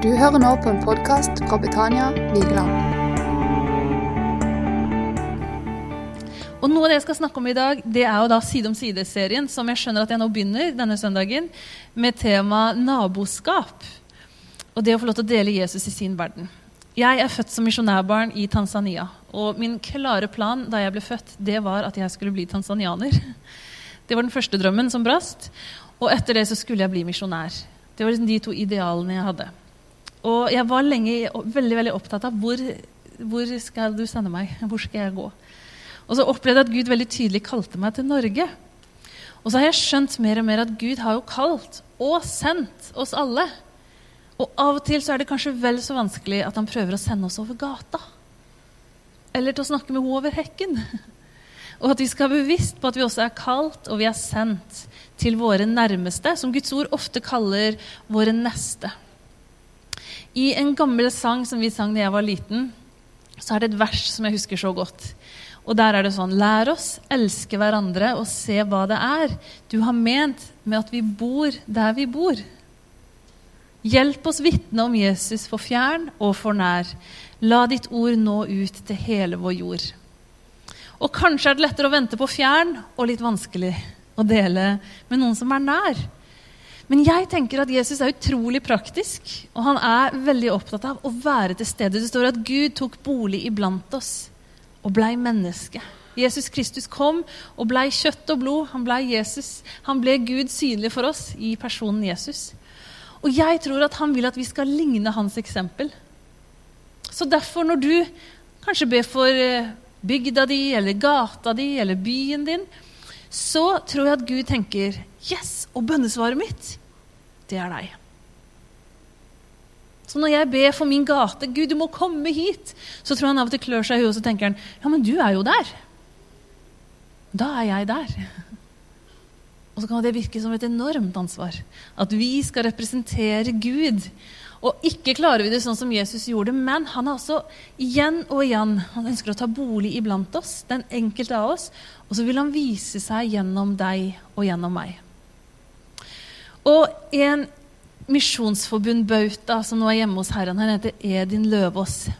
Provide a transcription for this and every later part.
Du hører nå på en podkast fra Betania Vigeland. Og Noe av det jeg skal snakke om i dag, det er jo da Side om side-serien, som jeg skjønner at jeg nå begynner denne søndagen, med tema naboskap. Og det å få lov til å dele Jesus i sin verden. Jeg er født som misjonærbarn i Tanzania. Og min klare plan da jeg ble født, det var at jeg skulle bli tanzanianer. Det var den første drømmen som brast. Og etter det så skulle jeg bli misjonær. Det var liksom de to idealene jeg hadde. Og jeg var lenge veldig veldig opptatt av hvor, hvor skal du sende meg? Hvor skal jeg gå? Og så opplevde jeg at Gud veldig tydelig kalte meg til Norge. Og så har jeg skjønt mer og mer at Gud har jo kalt og sendt oss alle. Og av og til så er det kanskje vel så vanskelig at han prøver å sende oss over gata. Eller til å snakke med henne over hekken. Og at vi skal være bevisst på at vi også er kalt og vi er sendt til våre nærmeste, som Guds ord ofte kaller våre neste. I en gammel sang som vi sang da jeg var liten, så er det et vers som jeg husker så godt. Og der er det sånn Lær oss elske hverandre og se hva det er du har ment med at vi bor der vi bor. Hjelp oss vitne om Jesus for fjern og for nær. La ditt ord nå ut til hele vår jord. Og kanskje er det lettere å vente på fjern og litt vanskelig å dele med noen som er nær. Men jeg tenker at Jesus er utrolig praktisk, og han er veldig opptatt av å være til stede. Det står at Gud tok bolig iblant oss og blei menneske. Jesus Kristus kom og blei kjøtt og blod. Han blei Jesus. Han ble Gud synlig for oss i personen Jesus. Og jeg tror at han vil at vi skal ligne hans eksempel. Så derfor, når du kanskje ber for eh, bygda di eller gata di eller byen din, så tror jeg at Gud tenker Yes! Og bønnesvaret mitt, det er deg. Så når jeg ber for min gate Gud, du må komme hit, så tror han av og til klør seg i huet og så tenker han, ja, men du er jo der. Da er jeg der. Og så kan det virke som et enormt ansvar. At vi skal representere Gud. Og ikke klarer vi det sånn som Jesus gjorde, men han er også igjen og igjen Han ønsker å ta bolig iblant oss, den enkelte av oss. Og så vil han vise seg gjennom deg og gjennom meg. Og en misjonsforbund-bauta som nå er hjemme hos Herren. Han heter Edin Løvaas.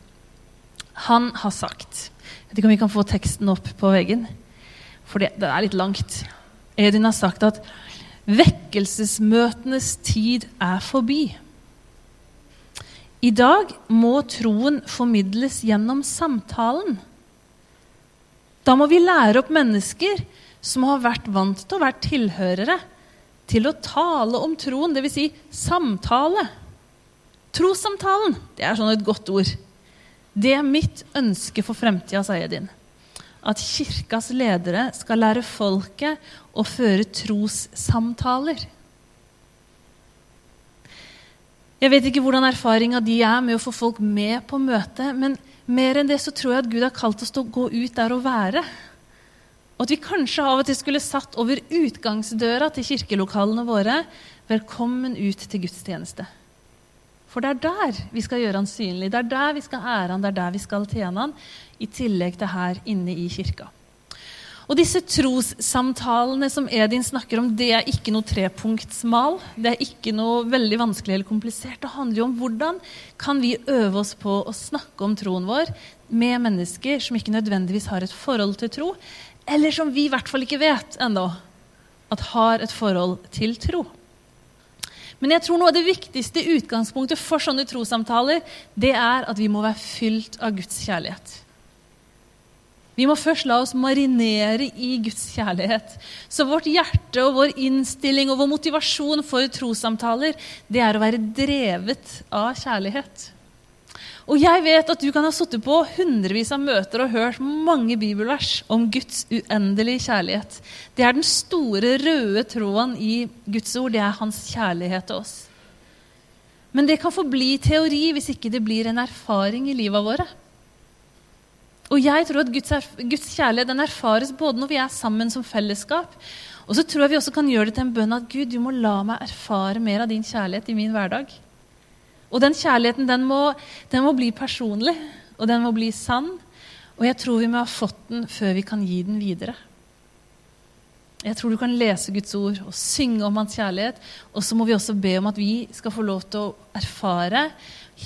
Han har sagt Jeg vet ikke om vi kan få teksten opp på veggen, for det, det er litt langt. Edin har sagt at vekkelsesmøtenes tid er forbi. I dag må troen formidles gjennom samtalen. Da må vi lære opp mennesker som har vært vant til å være tilhørere til å tale om troen, dvs. Si samtale. Trossamtalen. Det er sånn et godt ord. Det er mitt ønske for fremtida, sa Edin. At kirkas ledere skal lære folket å føre trossamtaler. Jeg vet ikke hvordan erfaringa de er med å få folk med på møtet, men mer enn det så tror jeg at Gud har kalt oss til å gå ut der og være. Og at vi kanskje av og til skulle satt over utgangsdøra til kirkelokalene våre 'Velkommen ut til gudstjeneste'. For det er der vi skal gjøre han synlig, det er der vi skal ære han, det er der vi skal tjene han, i tillegg til her inne i kirka. Og disse trossamtalene som Edin snakker om, det er ikke noe trepunktsmal. Det er ikke noe veldig vanskelig eller komplisert. Det handler jo om hvordan kan vi øve oss på å snakke om troen vår med mennesker som ikke nødvendigvis har et forhold til tro, eller som vi i hvert fall ikke vet ennå at har et forhold til tro. Men jeg tror noe av det viktigste utgangspunktet for sånne trossamtaler, det er at vi må være fylt av Guds kjærlighet. Vi må først la oss marinere i Guds kjærlighet. Så vårt hjerte og vår innstilling og vår motivasjon for trossamtaler, det er å være drevet av kjærlighet. Og jeg vet at du kan ha sittet på hundrevis av møter og hørt mange bibelvers om Guds uendelige kjærlighet. Det er den store, røde tråden i Guds ord. Det er hans kjærlighet til oss. Men det kan forbli teori hvis ikke det blir en erfaring i livet våre. Og jeg tror at Guds, Guds kjærlighet den erfares både når vi er sammen som fellesskap, og så tror jeg vi også kan gjøre det til en bønn at Gud, du må la meg erfare mer av din kjærlighet i min hverdag. Og den kjærligheten den må, den må, bli personlig, og den må bli sann. Og jeg tror vi må ha fått den før vi kan gi den videre. Jeg tror du kan lese Guds ord og synge om hans kjærlighet. Og så må vi også be om at vi skal få lov til å erfare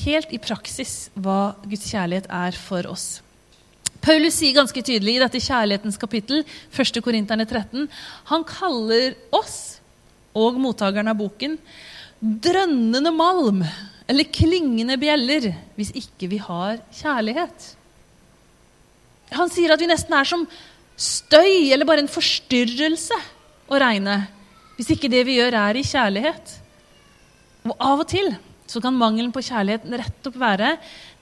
helt i praksis hva Guds kjærlighet er for oss. Paulus sier ganske tydelig i dette kjærlighetens kapittel, 1. Korinterne 13, han kaller oss og mottakerne av boken drønnende malm eller klingende bjeller hvis ikke vi har kjærlighet. Han sier at vi nesten er som støy eller bare en forstyrrelse å regne hvis ikke det vi gjør, er i kjærlighet. Og av og til så kan mangelen på kjærlighet rett opp være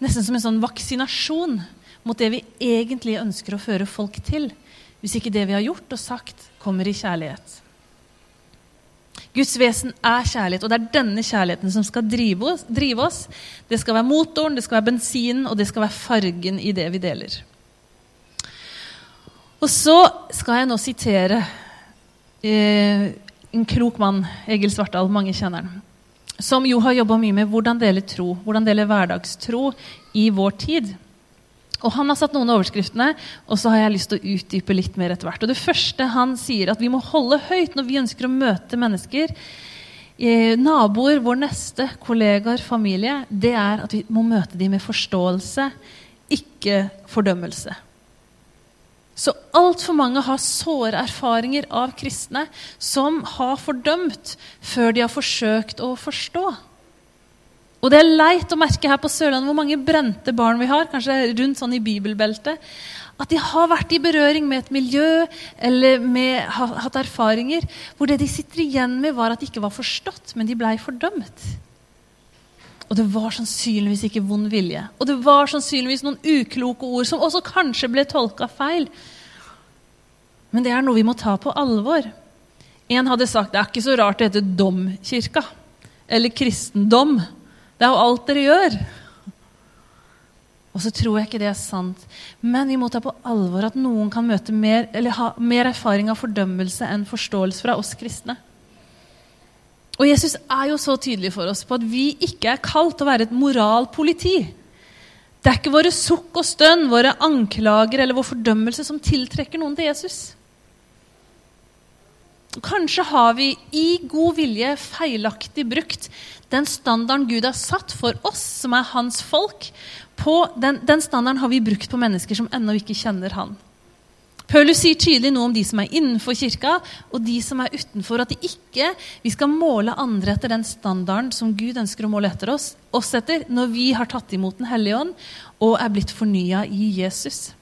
nesten som en sånn vaksinasjon mot det vi egentlig ønsker å føre folk til, hvis ikke det vi har gjort og sagt, kommer i kjærlighet. Guds vesen er kjærlighet, og det er denne kjærligheten som skal drive oss. Drive oss. Det skal være motoren, det skal være bensinen, og det skal være fargen i det vi deler. Og så skal jeg nå sitere eh, en klok mann, Egil Svartdal, mange kjenner han, som jo har jobba mye med hvordan dele tro, hvordan dele hverdagstro i vår tid. Og Han har satt noen av overskriftene, og så har jeg lyst til å utdype litt mer etter hvert. Og Det første han sier at vi må holde høyt når vi ønsker å møte mennesker, eh, naboer, vår neste, kollegaer, familie, det er at vi må møte dem med forståelse, ikke fordømmelse. Så altfor mange har såre erfaringer av kristne som har fordømt før de har forsøkt å forstå. Og det er leit å merke her på Sørlandet hvor mange brente barn vi har, kanskje rundt sånn i bibelbeltet, at de har vært i berøring med et miljø eller med, har hatt erfaringer hvor det de sitter igjen med, var at de ikke var forstått, men de blei fordømt. Og det var sannsynligvis ikke vond vilje. Og det var sannsynligvis noen ukloke ord som også kanskje ble tolka feil. Men det er noe vi må ta på alvor. En hadde sagt det er ikke så rart det heter domkirka. Eller kristendom. Det er jo alt dere gjør. Og så tror jeg ikke det er sant. Men vi må ta på alvor at noen kan møte mer, eller ha mer erfaring av fordømmelse enn forståelse fra oss kristne. Og Jesus er jo så tydelig for oss på at vi ikke er kalt til å være et moralpoliti. Det er ikke våre sukk og stønn, våre anklager eller vår fordømmelse som tiltrekker noen til Jesus. Kanskje har vi i god vilje feilaktig brukt den standarden Gud har satt for oss, som er hans folk. Den, den standarden har vi brukt på mennesker som ennå ikke kjenner han. Paulus sier tydelig noe om de som er innenfor kirka, og de som er utenfor. At ikke vi skal måle andre etter den standarden som Gud ønsker å måle etter oss, oss etter når vi har tatt imot Den hellige ånd og er blitt fornya i Jesus.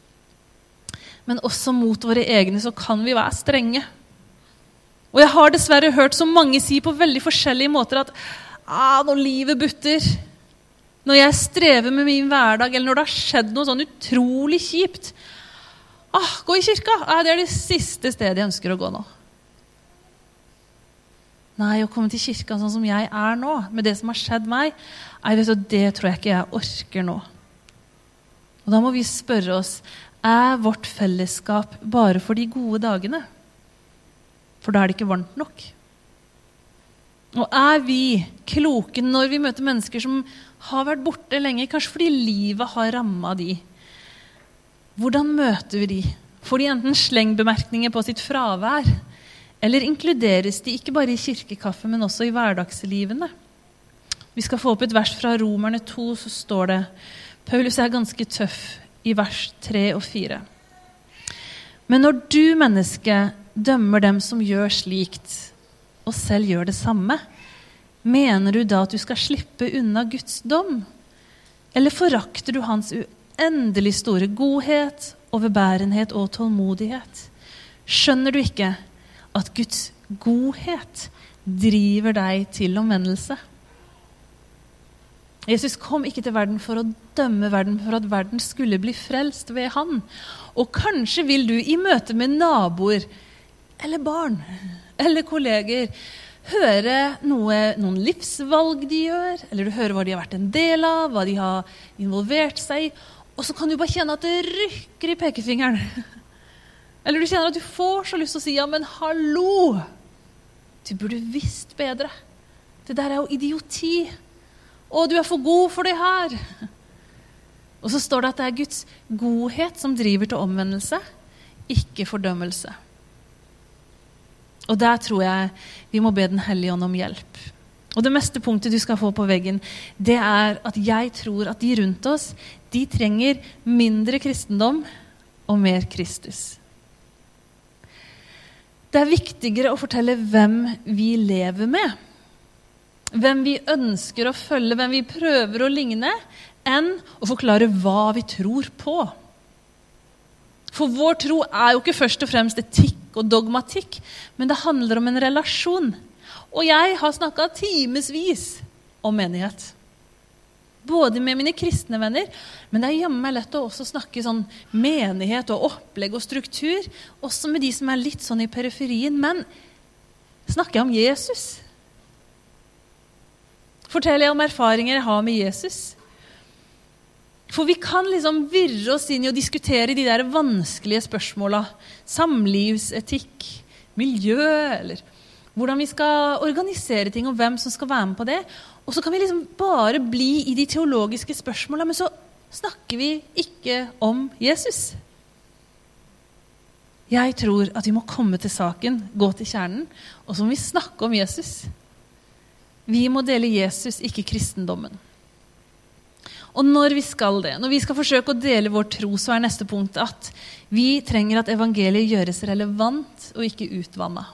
Men også mot våre egne så kan vi være strenge. Og jeg har dessverre hørt så mange si på veldig forskjellige måter at ah, når livet butter, når jeg strever med min hverdag, eller når det har skjedd noe sånn utrolig kjipt, Ah, gå i kirka! Ah, det er det siste stedet jeg ønsker å gå nå. Nei, å komme til kirka sånn som jeg er nå, med det som har skjedd meg, nei, du, det tror jeg ikke jeg orker nå. Og Da må vi spørre oss er vårt fellesskap bare for de gode dagene. For da er det ikke varmt nok. Og er vi kloke når vi møter mennesker som har vært borte lenge, kanskje fordi livet har ramma de? Hvordan møter vi de? Får de enten slengbemerkninger på sitt fravær? Eller inkluderes de ikke bare i kirkekaffe, men også i hverdagslivene? Vi skal få opp et vers fra Romerne 2, så står det Paulus er ganske tøff i vers 3 og 4. Men når du, menneske, dømmer dem som gjør slikt, og selv gjør det samme, mener du da at du skal slippe unna Guds dom? Eller forakter du hans uendelig store godhet, overbærenhet og tålmodighet. Skjønner du ikke at Guds godhet driver deg til omvendelse? Jesus kom ikke til verden for å dømme verden, for at verden skulle bli frelst ved han. Og kanskje vil du i møte med naboer eller barn eller kolleger høre noe, noen livsvalg de gjør, eller du hører hva de har vært en del av, hva de har involvert seg i, og så kan du bare kjenne at det rykker i pekefingeren. Eller du kjenner at du får så lyst til å si ja, men hallo! Du burde visst bedre. Det der er jo idioti. Å, du er for god for det her. Og så står det at det er Guds godhet som driver til omvendelse, ikke fordømmelse. Og der tror jeg vi må be Den hellige ånd om hjelp. Og det meste punktet du skal få på veggen, det er at jeg tror at de rundt oss, de trenger mindre kristendom og mer Kristus. Det er viktigere å fortelle hvem vi lever med, hvem vi ønsker å følge, hvem vi prøver å ligne, enn å forklare hva vi tror på. For vår tro er jo ikke først og fremst etikk og dogmatikk, men det handler om en relasjon. Og jeg har snakka timevis om menighet. Både med mine kristne venner, men det er jammen meg lett å også snakke sånn menighet og opplegg og struktur. Også med de som er litt sånn i periferien. Men snakker jeg om Jesus? Forteller jeg om erfaringer jeg har med Jesus? For vi kan liksom virre oss inn i å diskutere de der vanskelige spørsmåla. Samlivsetikk, miljø, eller hvordan vi skal organisere ting, og hvem som skal være med på det. Og så kan vi liksom bare bli i de teologiske spørsmåla, men så snakker vi ikke om Jesus. Jeg tror at vi må komme til saken, gå til kjernen, og så må vi snakke om Jesus. Vi må dele Jesus, ikke kristendommen. Og når vi skal det, når vi skal forsøke å dele vår tro, så er neste punkt at vi trenger at evangeliet gjøres relevant og ikke utvanna.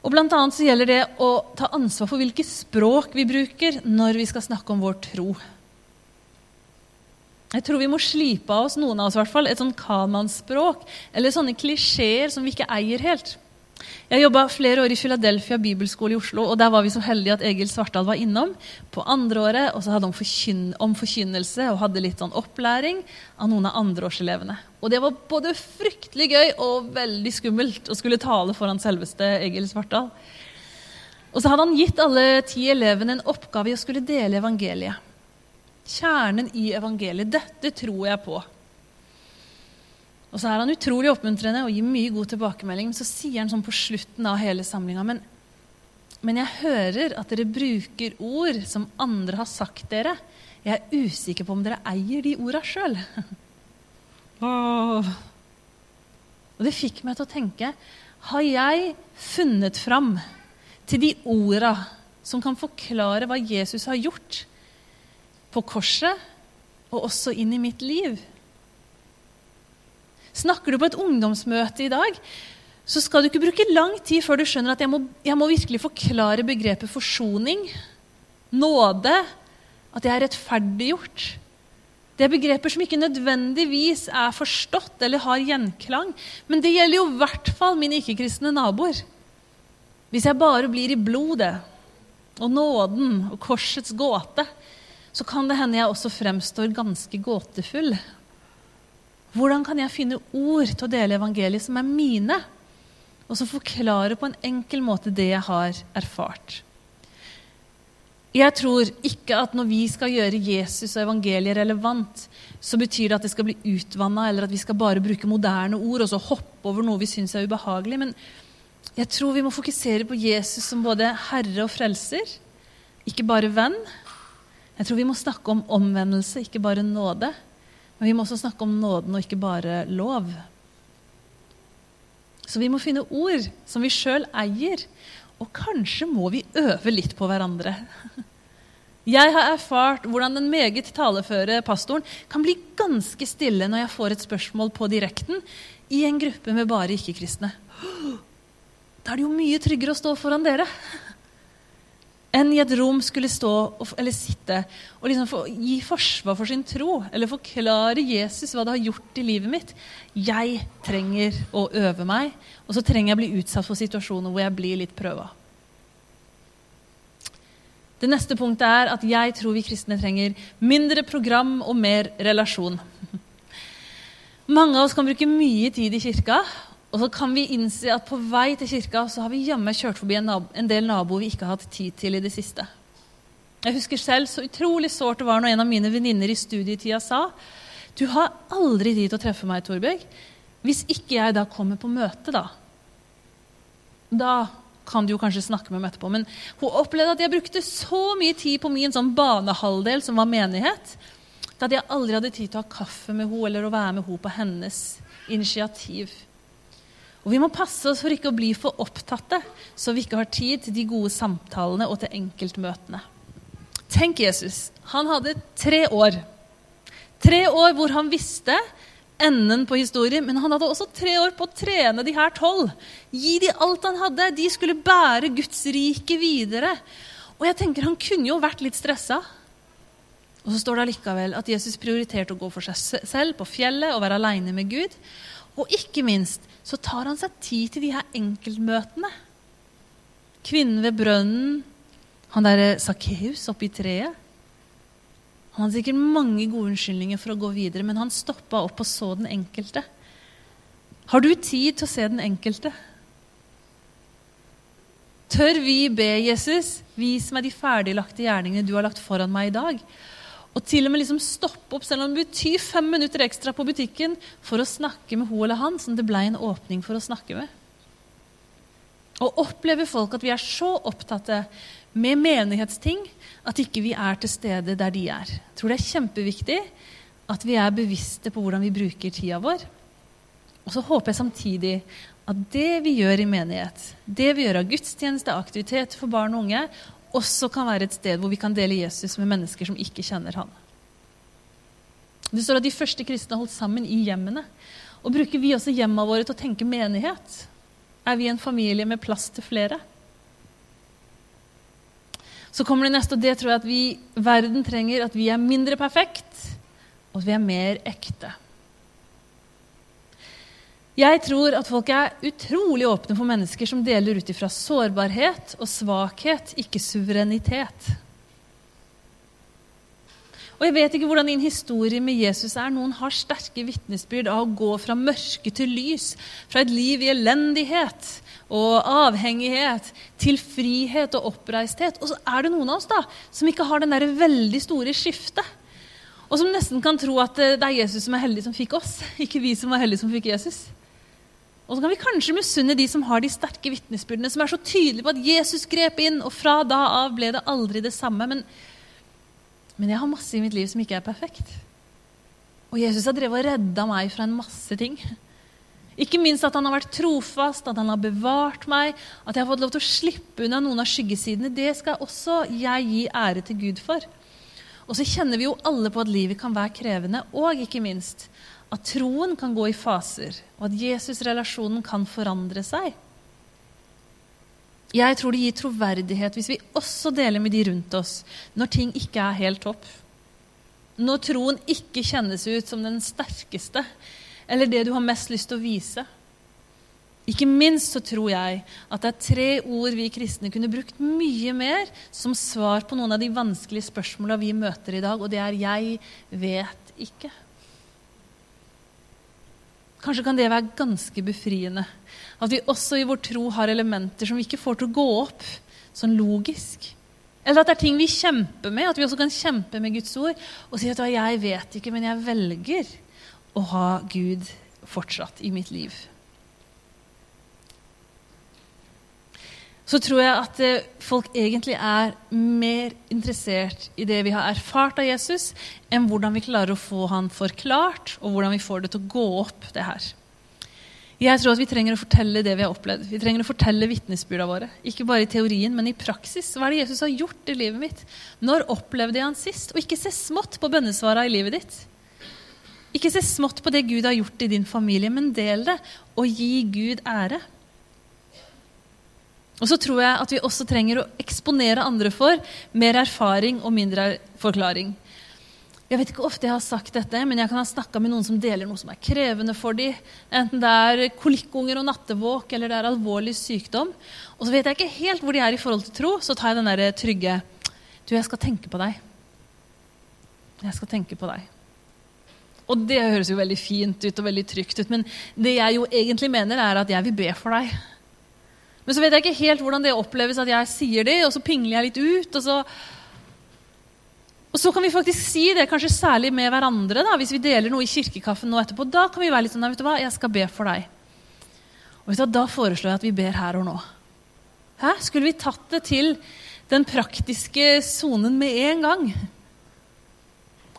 Og blant annet så gjelder det å ta ansvar for hvilke språk vi bruker når vi skal snakke om vår tro. Jeg tror vi må slipe av oss noen av oss, i hvert fall, et sånn kanmannsspråk eller sånne klisjeer som vi ikke eier helt. Jeg jobba flere år i Philadelphia bibelskole i Oslo, og der var vi så heldige at Egil Svartdal var innom på andre året, og så hadde han forkyn om forkynnelse og hadde litt sånn opplæring av noen av andreårselevene. Og det var både fryktelig gøy og veldig skummelt å skulle tale foran selveste Egil Svartdal. Og så hadde han gitt alle ti elevene en oppgave i å skulle dele evangeliet. Kjernen i evangeliet. Dette tror jeg på. Og så er han utrolig oppmuntrende og gir mye god tilbakemelding. Men så sier han sånn på slutten av hele samlinga men, men jeg hører at dere bruker ord som andre har sagt dere. Jeg er usikker på om dere eier de orda sjøl. Og det fikk meg til å tenke Har jeg funnet fram til de orda som kan forklare hva Jesus har gjort på korset, og også inn i mitt liv? Snakker du på et ungdomsmøte i dag, så skal du ikke bruke lang tid før du skjønner at jeg må, jeg må virkelig forklare begrepet forsoning, nåde, at jeg er rettferdiggjort. Det er begreper som ikke nødvendigvis er forstått eller har gjenklang. Men det gjelder jo i hvert fall mine ikke-kristne naboer. Hvis jeg bare blir i blodet og nåden og korsets gåte, så kan det hende jeg også fremstår ganske gåtefull. Hvordan kan jeg finne ord til å dele evangeliet som er mine, og som forklarer på en enkel måte det jeg har erfart? Jeg tror ikke at når vi skal gjøre Jesus og evangeliet relevant, så betyr det at det skal bli utvanna, eller at vi skal bare bruke moderne ord og så hoppe over noe vi syns er ubehagelig. Men jeg tror vi må fokusere på Jesus som både herre og frelser, ikke bare venn. Jeg tror vi må snakke om omvendelse, ikke bare nåde. Men vi må også snakke om nåden og ikke bare lov. Så vi må finne ord som vi sjøl eier. Og kanskje må vi øve litt på hverandre. Jeg har erfart hvordan den meget taleføre pastoren kan bli ganske stille når jeg får et spørsmål på direkten i en gruppe med bare ikke-kristne. Da er det jo mye tryggere å stå foran dere enn i et rom skulle stå eller sitte og liksom få, gi forsvar for sin tro eller forklare Jesus hva det har gjort i livet mitt. Jeg trenger å øve meg, og så trenger jeg å bli utsatt for situasjoner hvor jeg blir litt prøva. Det neste punktet er at jeg tror vi kristne trenger mindre program og mer relasjon. Mange av oss kan bruke mye tid i kirka, og så kan vi innse at på vei til kirka så har vi jammen kjørt forbi en, en, del naboer vi ikke har hatt tid til i det siste. Jeg husker selv så utrolig sårt det var når en av mine venninner i studietida sa du har aldri tid til å treffe meg, Torbjørg, hvis ikke jeg da kommer på møte, da. Da kan du jo kanskje snakke med meg etterpå. Men hun opplevde at jeg brukte så mye tid på min sånn banehalvdel, som var menighet, at jeg aldri hadde tid til å ha kaffe med henne eller å være med henne på hennes initiativ. Og vi må passe oss for ikke å bli for opptatte, så vi ikke har tid til de gode samtalene og til enkeltmøtene. Tenk Jesus. Han hadde tre år. Tre år hvor han visste enden på historien, men han hadde også tre år på å trene de her tolv. Gi de alt han hadde. De skulle bære Guds rike videre. Og jeg tenker Han kunne jo vært litt stressa. Og så står det allikevel at Jesus prioriterte å gå for seg selv på fjellet og være aleine med Gud. Og ikke minst så tar han seg tid til de her enkeltmøtene. Kvinnen ved brønnen, han derre Sakkeus oppi treet. Han hadde sikkert mange gode unnskyldninger for å gå videre, men han stoppa opp og så den enkelte. Har du tid til å se den enkelte? Tør vi be Jesus, vis meg de ferdiglagte gjerningene du har lagt foran meg i dag? Og til og med liksom stoppe opp, selv om det betyr fem minutter ekstra på butikken, for å snakke med hun eller han, som det ble en åpning for å snakke med. Og opplever folk at vi er så opptatt med menighetsting at ikke vi er til stede der de er. Jeg tror det er kjempeviktig at vi er bevisste på hvordan vi bruker tida vår. Og så håper jeg samtidig at det vi gjør i menighet, det vi gjør av gudstjeneste, aktivitet for barn og unge, også kan være et sted hvor vi kan dele Jesus med mennesker som ikke kjenner han. Det står at De første kristne holdt sammen i hjemmene. Og Bruker vi også hjemmene våre til å tenke menighet? Er vi en familie med plass til flere? Så kommer det neste, og det tror jeg at vi, verden trenger at vi er mindre perfekt, og at vi er mer ekte. Jeg tror at folk er utrolig åpne for mennesker som deler ut ifra sårbarhet og svakhet, ikke suverenitet. Og Jeg vet ikke hvordan din historie med Jesus er. Noen har sterke vitnesbyrd av å gå fra mørke til lys, fra et liv i elendighet og avhengighet til frihet og oppreisthet. Og så er det noen av oss da, som ikke har den der veldig store skiftet. Og som nesten kan tro at det er Jesus som er heldig som fikk oss, ikke vi som var heldige som fikk Jesus. Og så kan vi kanskje misunne de som har de sterke vitnesbyrdene, som er så tydelige på at Jesus grep inn, og fra da av ble det aldri det samme. Men, men jeg har masse i mitt liv som ikke er perfekt. Og Jesus har drevet og redda meg fra en masse ting. Ikke minst at han har vært trofast, at han har bevart meg, at jeg har fått lov til å slippe unna noen av skyggesidene. Det skal også jeg gi ære til Gud for. Og så kjenner vi jo alle på at livet kan være krevende, og ikke minst at troen kan gå i faser, og at Jesus-relasjonen kan forandre seg. Jeg tror det gir troverdighet hvis vi også deler med de rundt oss når ting ikke er helt topp. Når troen ikke kjennes ut som den sterkeste, eller det du har mest lyst til å vise. Ikke minst så tror jeg at det er tre ord vi kristne kunne brukt mye mer som svar på noen av de vanskelige spørsmåla vi møter i dag, og det er 'jeg vet ikke'. Kanskje kan det være ganske befriende. At vi også i vår tro har elementer som vi ikke får til å gå opp sånn logisk. Eller at det er ting vi kjemper med, at vi også kan kjempe med Guds ord og si at jeg vet ikke, men jeg velger å ha Gud fortsatt i mitt liv. Så tror jeg at eh, folk egentlig er mer interessert i det vi har erfart av Jesus, enn hvordan vi klarer å få han forklart, og hvordan vi får det til å gå opp, det her. Jeg tror at vi trenger å fortelle det vi har opplevd. Vi trenger å fortelle vitnesbyrda våre. Ikke bare i teorien, men i praksis. Hva er det Jesus har gjort i livet mitt? Når opplevde jeg han sist? Og ikke se smått på bønnesvara i livet ditt. Ikke se smått på det Gud har gjort i din familie, men del det, og gi Gud ære. Og så tror jeg at vi også trenger å eksponere andre for mer erfaring og mindre forklaring. Jeg vet ikke ofte jeg har sagt dette, men jeg kan ha snakka med noen som deler noe som er krevende for dem. Enten det er kolikkunger og nattevåk eller det er alvorlig sykdom. Og så vet jeg ikke helt hvor de er i forhold til tro. Så tar jeg den derre trygge Du, jeg skal tenke på deg. Jeg skal tenke på deg. Og det høres jo veldig fint ut og veldig trygt ut, men det jeg jo egentlig mener, er at jeg vil be for deg. Men så vet jeg ikke helt hvordan det oppleves at jeg sier det, og så pingler jeg litt ut. Og så, og så kan vi faktisk si det, kanskje særlig med hverandre, da, hvis vi deler noe i kirkekaffen nå etterpå. Da kan vi være litt sånn vet du hva, jeg skal be for deg. Og du, Da foreslår jeg at vi ber her og nå. Hæ? Skulle vi tatt det til den praktiske sonen med en gang?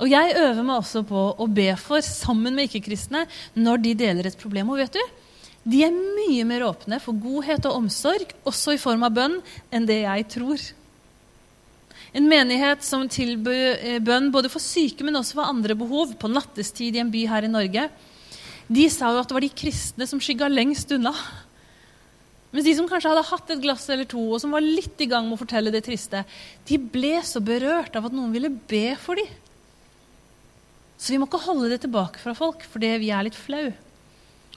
Og jeg øver meg også på å be for sammen med ikke-kristne når de deler et problem. Og vet du, De er mye mer åpne for godhet og omsorg, også i form av bønn, enn det jeg tror. En menighet som tilbyr eh, bønn både for syke, men også for andre behov, på nattestid i en by her i Norge, de sa jo at det var de kristne som skygga lengst unna. Mens de som kanskje hadde hatt et glass eller to, og som var litt i gang med å fortelle det triste, de ble så berørt av at noen ville be for dem. Så vi må ikke holde det tilbake fra folk fordi vi er litt flau.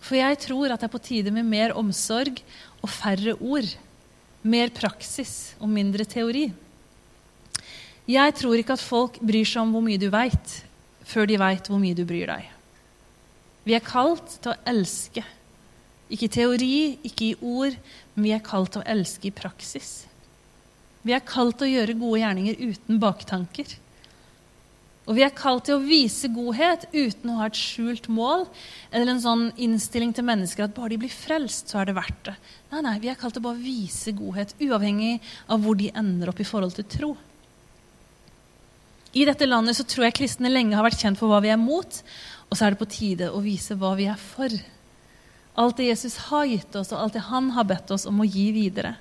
For jeg tror at det er på tide med mer omsorg og færre ord. Mer praksis og mindre teori. Jeg tror ikke at folk bryr seg om hvor mye du veit, før de veit hvor mye du bryr deg. Vi er kalt til å elske. Ikke i teori, ikke i ord, men vi er kalt til å elske i praksis. Vi er kalt til å gjøre gode gjerninger uten baktanker. Og vi er kalt til å vise godhet uten å ha et skjult mål eller en sånn innstilling til mennesker at bare de blir frelst, så er det verdt det. Nei, nei, Vi er kalt til å bare vise godhet, uavhengig av hvor de ender opp i forhold til tro. I dette landet så tror jeg kristne lenge har vært kjent for hva vi er mot, og så er det på tide å vise hva vi er for. Alt det Jesus har gitt oss, og alt det han har bedt oss om å gi videre.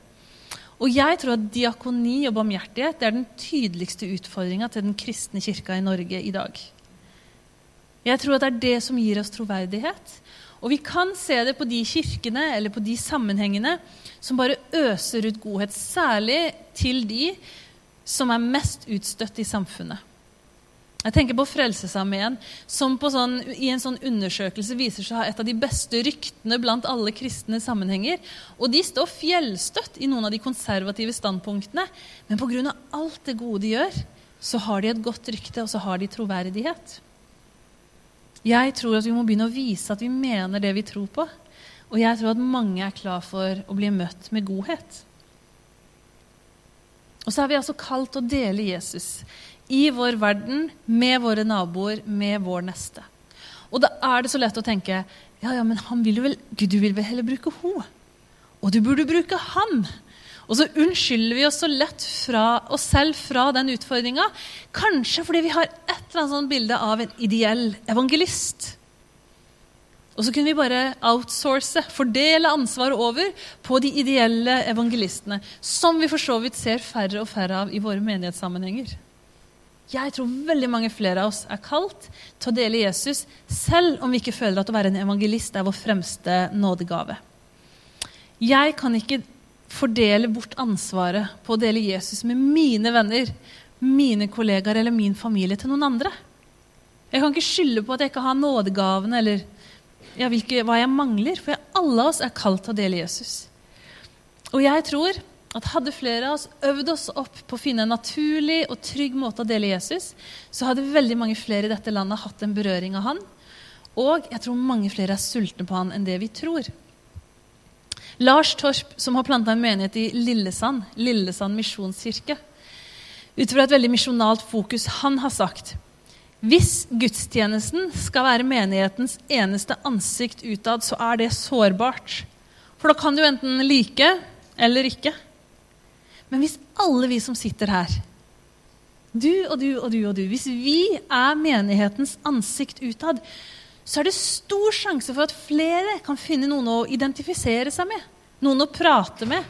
Og jeg tror at diakoni og barmhjertighet er den tydeligste utfordringa til den kristne kirka i Norge i dag. Jeg tror at det er det som gir oss troverdighet. Og vi kan se det på de kirkene eller på de sammenhengene som bare øser ut godhet, særlig til de som er mest utstøtt i samfunnet. Jeg tenker på Frelsesarmeen, som sånn, i en sånn undersøkelse viser seg å ha et av de beste ryktene blant alle kristne sammenhenger. Og de står fjellstøtt i noen av de konservative standpunktene. Men pga. alt det gode de gjør, så har de et godt rykte, og så har de troverdighet. Jeg tror at vi må begynne å vise at vi mener det vi tror på. Og jeg tror at mange er klar for å bli møtt med godhet. Og så er vi altså kalt å dele Jesus i vår verden, med våre naboer, med vår neste. Og da er det så lett å tenke ja, ja, men han vil jo vel, Gud, du vil vel heller bruke henne. Og du burde bruke han. Og så unnskylder vi oss så lett fra oss selv fra den utfordringa. Kanskje fordi vi har et eller annet sånt bilde av en ideell evangelist. Og så kunne vi bare outsource, fordele ansvaret over på de ideelle evangelistene. Som vi for så vidt ser færre og færre av i våre menighetssammenhenger. Jeg tror veldig mange flere av oss er kalt til å dele Jesus, selv om vi ikke føler at å være en evangelist er vår fremste nådegave. Jeg kan ikke fordele bort ansvaret på å dele Jesus med mine venner, mine kollegaer eller min familie til noen andre. Jeg kan ikke skylde på at jeg ikke har nådegavene eller ja, hvilke, hva jeg mangler, for alle av oss er kalt til å dele Jesus. Og jeg tror at hadde flere av oss øvd oss opp på å finne en naturlig og trygg måte å dele Jesus, så hadde veldig mange flere i dette landet hatt en berøring av han. Og jeg tror mange flere er sultne på han enn det vi tror. Lars Torp, som har planta en menighet i Lillesand, Lillesand misjonskirke, ut fra et veldig misjonalt fokus, han har sagt hvis gudstjenesten skal være menighetens eneste ansikt utad, så er det sårbart. For da kan du enten like eller ikke. Men hvis alle vi som sitter her, du og du og du og du, hvis vi er menighetens ansikt utad, så er det stor sjanse for at flere kan finne noen å identifisere seg med, noen å prate med,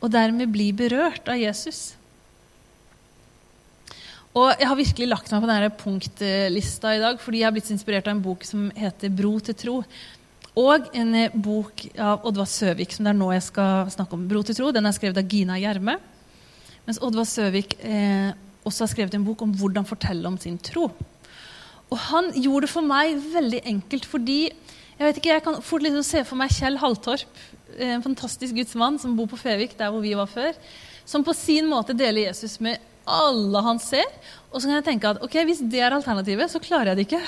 og dermed bli berørt av Jesus. Og Jeg har virkelig lagt meg på denne punktlista i dag fordi jeg har blitt inspirert av en bok som heter 'Bro til tro'. Og en bok av Oddvar Søvik, som det er nå jeg skal snakke om. 'Bro til tro'. Den er skrevet av Gina Gjerme. Mens Oddvar Søvik eh, også har skrevet en bok om hvordan fortelle om sin tro. Og han gjorde det for meg veldig enkelt fordi jeg vet ikke, jeg kan fort liksom se for meg Kjell Haltorp, eh, en fantastisk gudsmann som bor på Fevik, der hvor vi var før, som på sin måte deler Jesus med alle han ser. Og så kan jeg tenke at ok, hvis det er alternativet, så klarer jeg det ikke.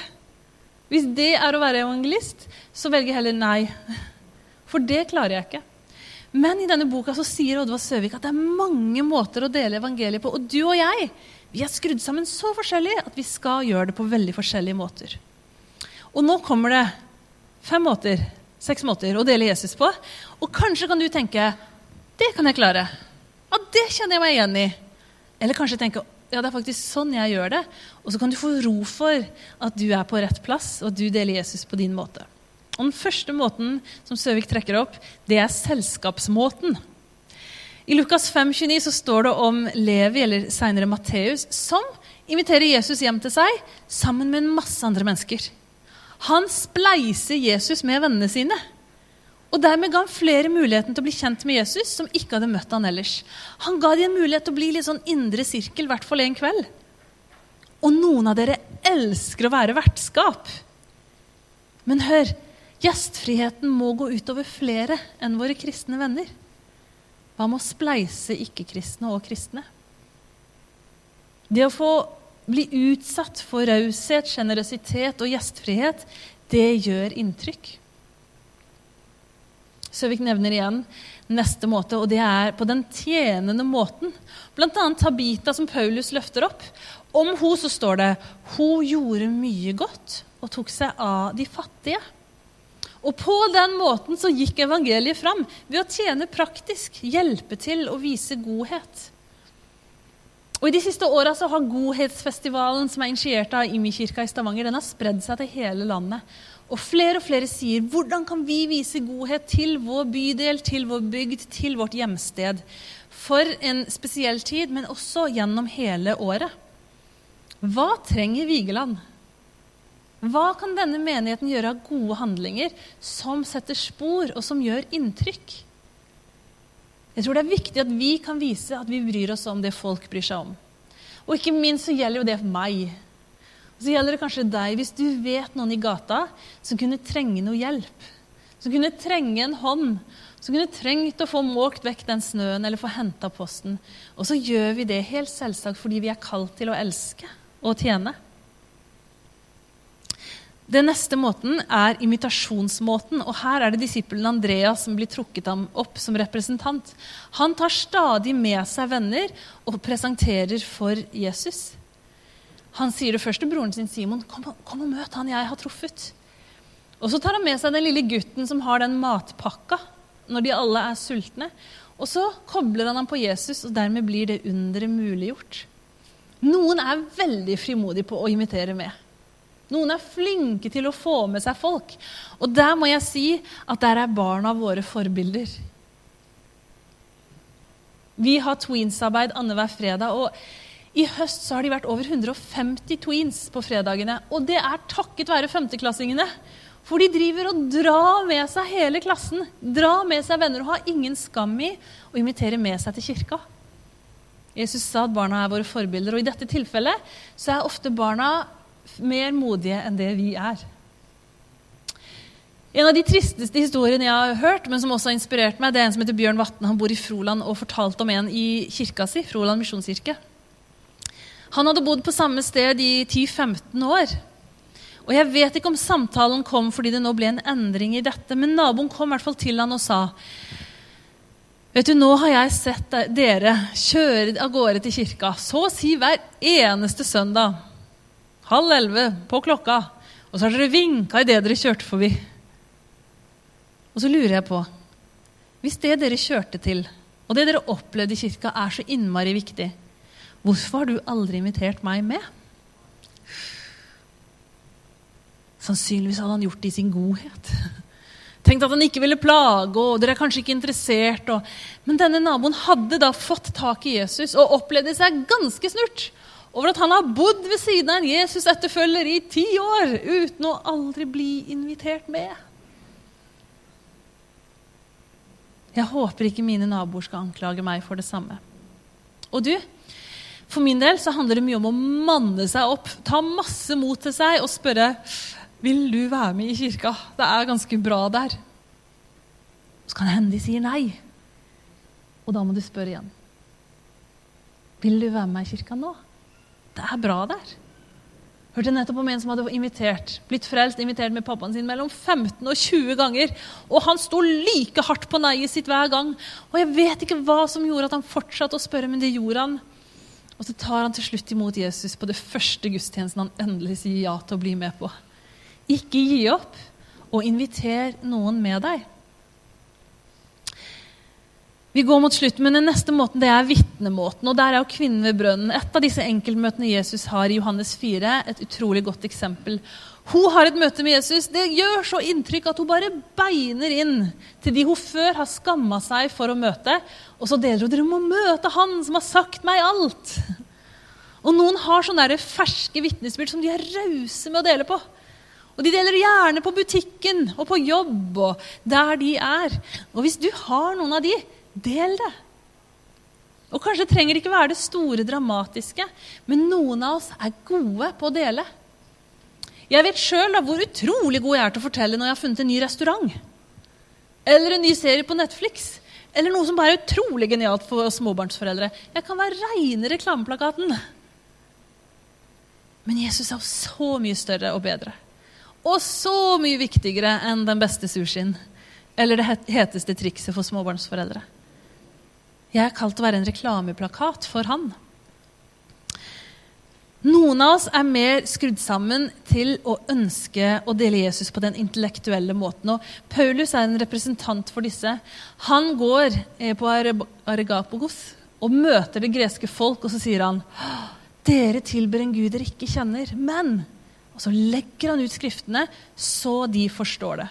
Hvis det er å være evangelist, så velger jeg heller nei. For det klarer jeg ikke. Men i denne boka så sier Oddvar Søvik at det er mange måter å dele evangeliet på. Og du og jeg vi er skrudd sammen så forskjellig at vi skal gjøre det på veldig forskjellige måter. Og nå kommer det fem måter, seks måter å dele Jesus på. Og kanskje kan du tenke det kan jeg klare. Ja, det kjenner jeg meg igjen i. Eller kanskje tenke ja, det er faktisk sånn jeg gjør det. Og så kan du få ro for at du er på rett plass, og at du deler Jesus på din måte. Og Den første måten som Søvik trekker opp, det er selskapsmåten. I Lukas 5,29 så står det om Levi, eller seinere Matteus, som inviterer Jesus hjem til seg sammen med en masse andre mennesker. Han spleiser Jesus med vennene sine. Og Dermed ga han flere muligheten til å bli kjent med Jesus som ikke hadde møtt han ellers. Han ga dem en mulighet til å bli litt sånn indre sirkel, i hvert fall en kveld. Og noen av dere elsker å være vertskap. Men hør, gjestfriheten må gå utover flere enn våre kristne venner. Hva med å spleise ikke-kristne og kristne? Det å få bli utsatt for raushet, sjenerøsitet og gjestfrihet, det gjør inntrykk. Søvik nevner igjen neste måte, og det er på den tjenende måten. Annet Tabita, som Paulus løfter opp. Om hun så står det hun gjorde mye godt og tok seg av de fattige. Og på den måten så gikk evangeliet fram ved å tjene praktisk, hjelpe til og vise godhet. Og I de siste åra har Godhetsfestivalen som er initiert av Imi-kirka i Stavanger, den har spredd seg til hele landet. Og flere og flere sier hvordan kan vi vise godhet til vår bydel, til vår bygd, til vårt hjemsted? For en spesiell tid, men også gjennom hele året. Hva trenger Vigeland? Hva kan denne menigheten gjøre av gode handlinger som setter spor, og som gjør inntrykk? Jeg tror det er viktig at vi kan vise at vi bryr oss om det folk bryr seg om. Og ikke minst så gjelder jo det for meg. Så gjelder det kanskje deg hvis du vet noen i gata som kunne trenge noe hjelp. Som kunne trenge en hånd. Som kunne trengt å få måkt vekk den snøen eller få henta posten. Og så gjør vi det helt selvsagt fordi vi er kalt til å elske og tjene. Den neste måten er imitasjonsmåten. og Her er det disippelen Andreas som blir trukket opp som representant. Han tar stadig med seg venner og presenterer for Jesus. Han sier det først til broren sin Simon. Kom, kom og møt han jeg har truffet. Og Så tar han med seg den lille gutten som har den matpakka når de alle er sultne. Og så kobler han ham på Jesus, og dermed blir det underet muliggjort. Noen er veldig frimodige på å imitere med. Noen er flinke til å få med seg folk. Og der må jeg si at der er barna våre forbilder. Vi har tweensarbeid annenhver fredag. og I høst så har de vært over 150 tweens på fredagene. Og det er takket være femteklassingene. For de driver og drar med seg hele klassen. Drar med seg venner og har ingen skam i å invitere med seg til kirka. Jesus sa at barna er våre forbilder, og i dette tilfellet så er ofte barna mer modige enn det vi er. En av de tristeste historiene jeg har hørt, men som også har inspirert meg, det er en som heter Bjørn Vatne. Han bor i Froland og fortalte om en i kirka si, Froland misjonskirke. Han hadde bodd på samme sted i 10-15 år. Og Jeg vet ikke om samtalen kom fordi det nå ble en endring i dette, men naboen kom i hvert fall til han og sa Vet du, Nå har jeg sett dere kjøre av gårde til kirka så å si hver eneste søndag. Halv elleve på klokka. Og så har dere vinka idet dere kjørte forbi. Og så lurer jeg på Hvis det dere kjørte til, og det dere opplevde i kirka, er så innmari viktig, hvorfor har du aldri invitert meg med? Sannsynligvis hadde han gjort det i sin godhet. Tenkt at han ikke ville plage, og dere er kanskje ikke interessert. Og... Men denne naboen hadde da fått tak i Jesus og opplevde seg ganske snurt over at han har bodd ved siden av en Jesus-etterfølger i ti år uten å aldri bli invitert med. Jeg håper ikke mine naboer skal anklage meg for det samme. Og du, for min del så handler det mye om å manne seg opp, ta masse mot til seg og spørre vil du være med i kirka? Det er ganske bra der. Så kan det hende de sier nei. Og da må du spørre igjen. Vil du være med i kirka nå? Det er bra der. Hørte nettopp om en som hadde invitert, blitt frelst, invitert med pappaen sin mellom 15 og 20 ganger. Og han sto like hardt på nei-et sitt hver gang. Og jeg vet ikke hva som gjorde at han fortsatte å spørre, men det gjorde han. Og så tar han til slutt imot Jesus på det første gudstjenesten han endelig sier ja til å bli med på. Ikke gi opp, og inviter noen med deg. Vi går mot slutten, men Den neste måten det er vitnemåten. og Der er jo kvinnen ved brønnen. Et av disse enkeltmøtene Jesus har i Johannes 4, et utrolig godt eksempel. Hun har et møte med Jesus. Det gjør så inntrykk at hun bare beiner inn til de hun før har skamma seg for å møte. Og så deler hun dere må møte han som har sagt meg alt. Og noen har sånne ferske vitnesbyrd som de er rause med å dele på. Og de deler gjerne på butikken og på jobb og der de er. Og hvis du har noen av de, Del det. Og kanskje trenger det ikke være det store, dramatiske, men noen av oss er gode på å dele. Jeg vet sjøl hvor utrolig god jeg er til å fortelle når jeg har funnet en ny restaurant. Eller en ny serie på Netflix. Eller noe som bare er utrolig genialt for småbarnsforeldre. Jeg kan være reine reklameplakaten. Men Jesus er så mye større og bedre. Og så mye viktigere enn den beste sushien. Eller det heteste trikset for småbarnsforeldre. Jeg er kalt å være en reklameplakat for han. Noen av oss er mer skrudd sammen til å ønske å dele Jesus på den intellektuelle måten. Og Paulus er en representant for disse. Han går eh, på Aregapogos og møter det greske folk, og så sier han dere tilber en gud dere ikke kjenner. Men Og så legger han ut skriftene så de forstår det.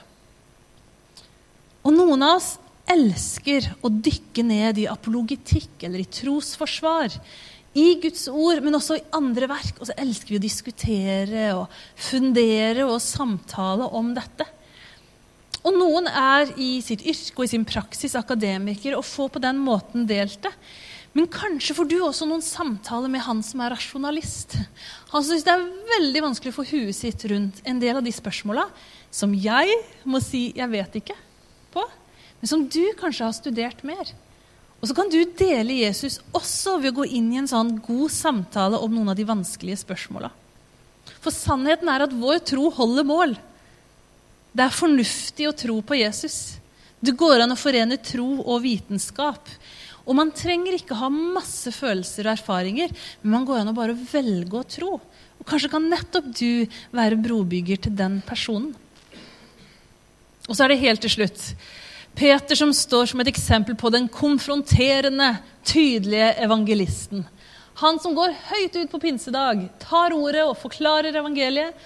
Og noen av oss elsker å dykke ned i apologitikk eller i trosforsvar. I Guds ord, men også i andre verk. Og så elsker vi å diskutere og fundere og samtale om dette. Og noen er i sitt yrke og i sin praksis akademiker og får på den måten delt det. Men kanskje får du også noen samtaler med han som er rasjonalist. Han syns det er veldig vanskelig å få huet sitt rundt en del av de spørsmåla som jeg må si jeg vet ikke på men som du kanskje har studert mer. Og så kan du dele Jesus også ved å gå inn i en sånn god samtale om noen av de vanskelige spørsmåla. For sannheten er at vår tro holder mål. Det er fornuftig å tro på Jesus. Det går an å forene tro og vitenskap. Og man trenger ikke ha masse følelser og erfaringer, men man går an å bare velge å tro. Og kanskje kan nettopp du være brobygger til den personen. Og så er det helt til slutt Peter som står som et eksempel på den konfronterende, tydelige evangelisten. Han som går høyt ut på pinsedag, tar ordet og forklarer evangeliet,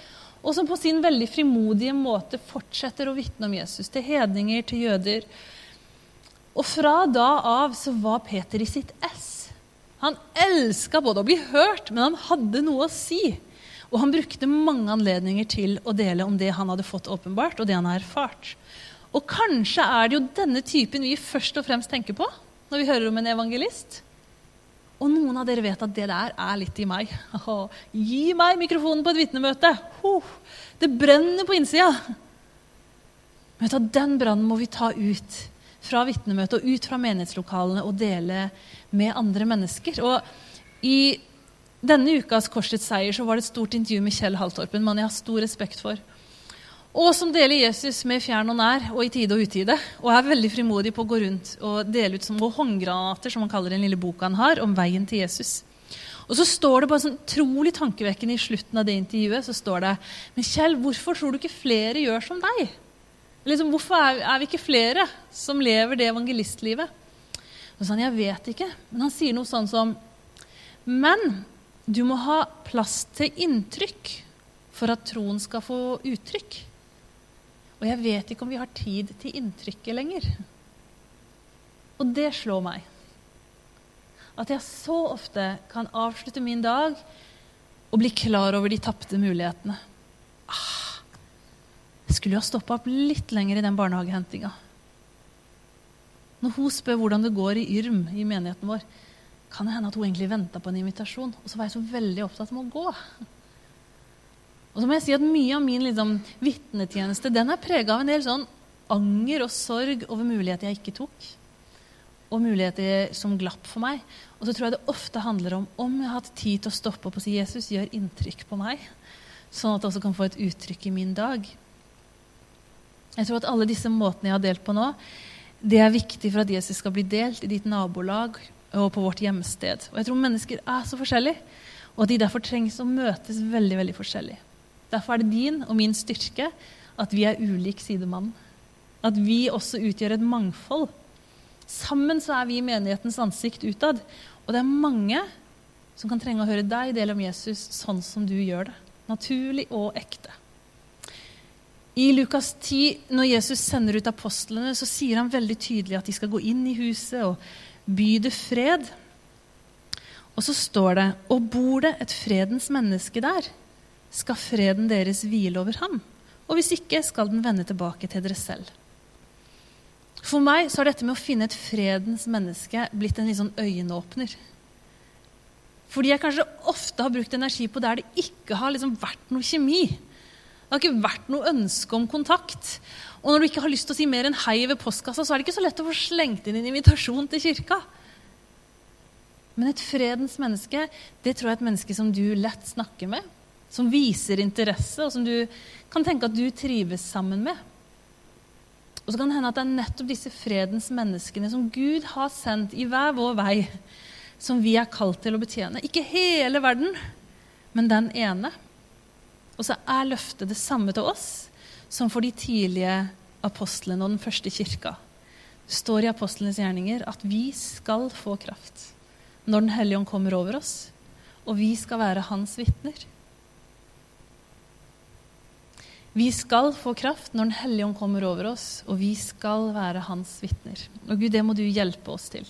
og som på sin veldig frimodige måte fortsetter å vitne om Jesus til hedninger, til jøder. Og fra da av så var Peter i sitt ess. Han elska både å bli hørt, men han hadde noe å si. Og han brukte mange anledninger til å dele om det han hadde fått åpenbart, og det han har erfart. Og kanskje er det jo denne typen vi først og fremst tenker på når vi hører om en evangelist. Og noen av dere vet at det der er litt i meg. gi meg mikrofonen på et vitnemøte! det brenner på innsida. Men du, den brannen må vi ta ut fra vitnemøtet og ut fra menighetslokalene og dele med andre mennesker. Og i denne ukas Korsets seier så var det et stort intervju med Kjell Haltorpen, mann jeg har stor respekt for og som deler Jesus med fjern og nær og i tide og utide. Og er veldig frimodig på å gå rundt og dele ut som håndgranater, som han kaller den lille boka han har, om veien til Jesus. Og så står det bare sånn utrolig tankevekkende i slutten av det intervjuet så står det, Men Kjell, hvorfor tror du ikke flere gjør som deg? Liksom, hvorfor er, er vi ikke flere som lever det evangelistlivet? Og så han, Jeg vet ikke. Men han sier noe sånn som Men du må ha plass til inntrykk for at troen skal få uttrykk. Og jeg vet ikke om vi har tid til inntrykket lenger. Og det slår meg. At jeg så ofte kan avslutte min dag og bli klar over de tapte mulighetene. Ah, jeg skulle jo ha stoppa opp litt lenger i den barnehagehentinga. Når hun spør hvordan det går i Yrm i menigheten vår, kan det hende at hun egentlig venta på en invitasjon. Og så var jeg så veldig opptatt med å gå. Og så må jeg si at Mye av min liksom, vitnetjeneste den er prega av en del sånn anger og sorg over muligheter jeg ikke tok. Og muligheter som glapp for meg. Og så tror jeg det ofte handler om om jeg har hatt tid til å stoppe opp og si Jesus, gjør inntrykk på meg. Sånn at det også kan få et uttrykk i min dag. Jeg tror at alle disse måtene jeg har delt på nå, det er viktig for at Jesus skal bli delt i ditt nabolag og på vårt hjemsted. Og jeg tror mennesker er så forskjellige, og at de derfor trengs å møtes veldig, veldig forskjellig. Derfor er det din og min styrke at vi er ulik sidemann. At vi også utgjør et mangfold. Sammen så er vi menighetens ansikt utad. Og det er mange som kan trenge å høre deg dele om Jesus sånn som du gjør det. Naturlig og ekte. I Lukas 10, når Jesus sender ut apostlene, så sier han veldig tydelig at de skal gå inn i huset og by det fred. Og så står det Og bor det et fredens menneske der, skal freden deres hvile over ham. Og hvis ikke, skal den vende tilbake til dere selv. For meg så har dette med å finne et fredens menneske blitt en litt sånn øyenåpner. Fordi jeg kanskje ofte har brukt energi på der det ikke har liksom vært noe kjemi. Det har ikke vært noe ønske om kontakt. Og når du ikke har lyst til å si mer enn hei ved postkassa, så er det ikke så lett å få slengt inn en invitasjon til kirka. Men et fredens menneske, det tror jeg er et menneske som du lett snakker med. Som viser interesse, og som du kan tenke at du trives sammen med. Og så kan det hende at det er nettopp disse fredens menneskene som Gud har sendt i hver vår vei, som vi er kalt til å betjene. Ikke hele verden, men den ene. Og så er løftet det samme til oss som for de tidlige apostlene og den første kirka. Det står i apostlenes gjerninger at vi skal få kraft når Den hellige ånd kommer over oss, og vi skal være hans vitner. Vi skal få kraft når Den hellige ånd kommer over oss, og vi skal være hans vitner. Og Gud, det må du hjelpe oss til.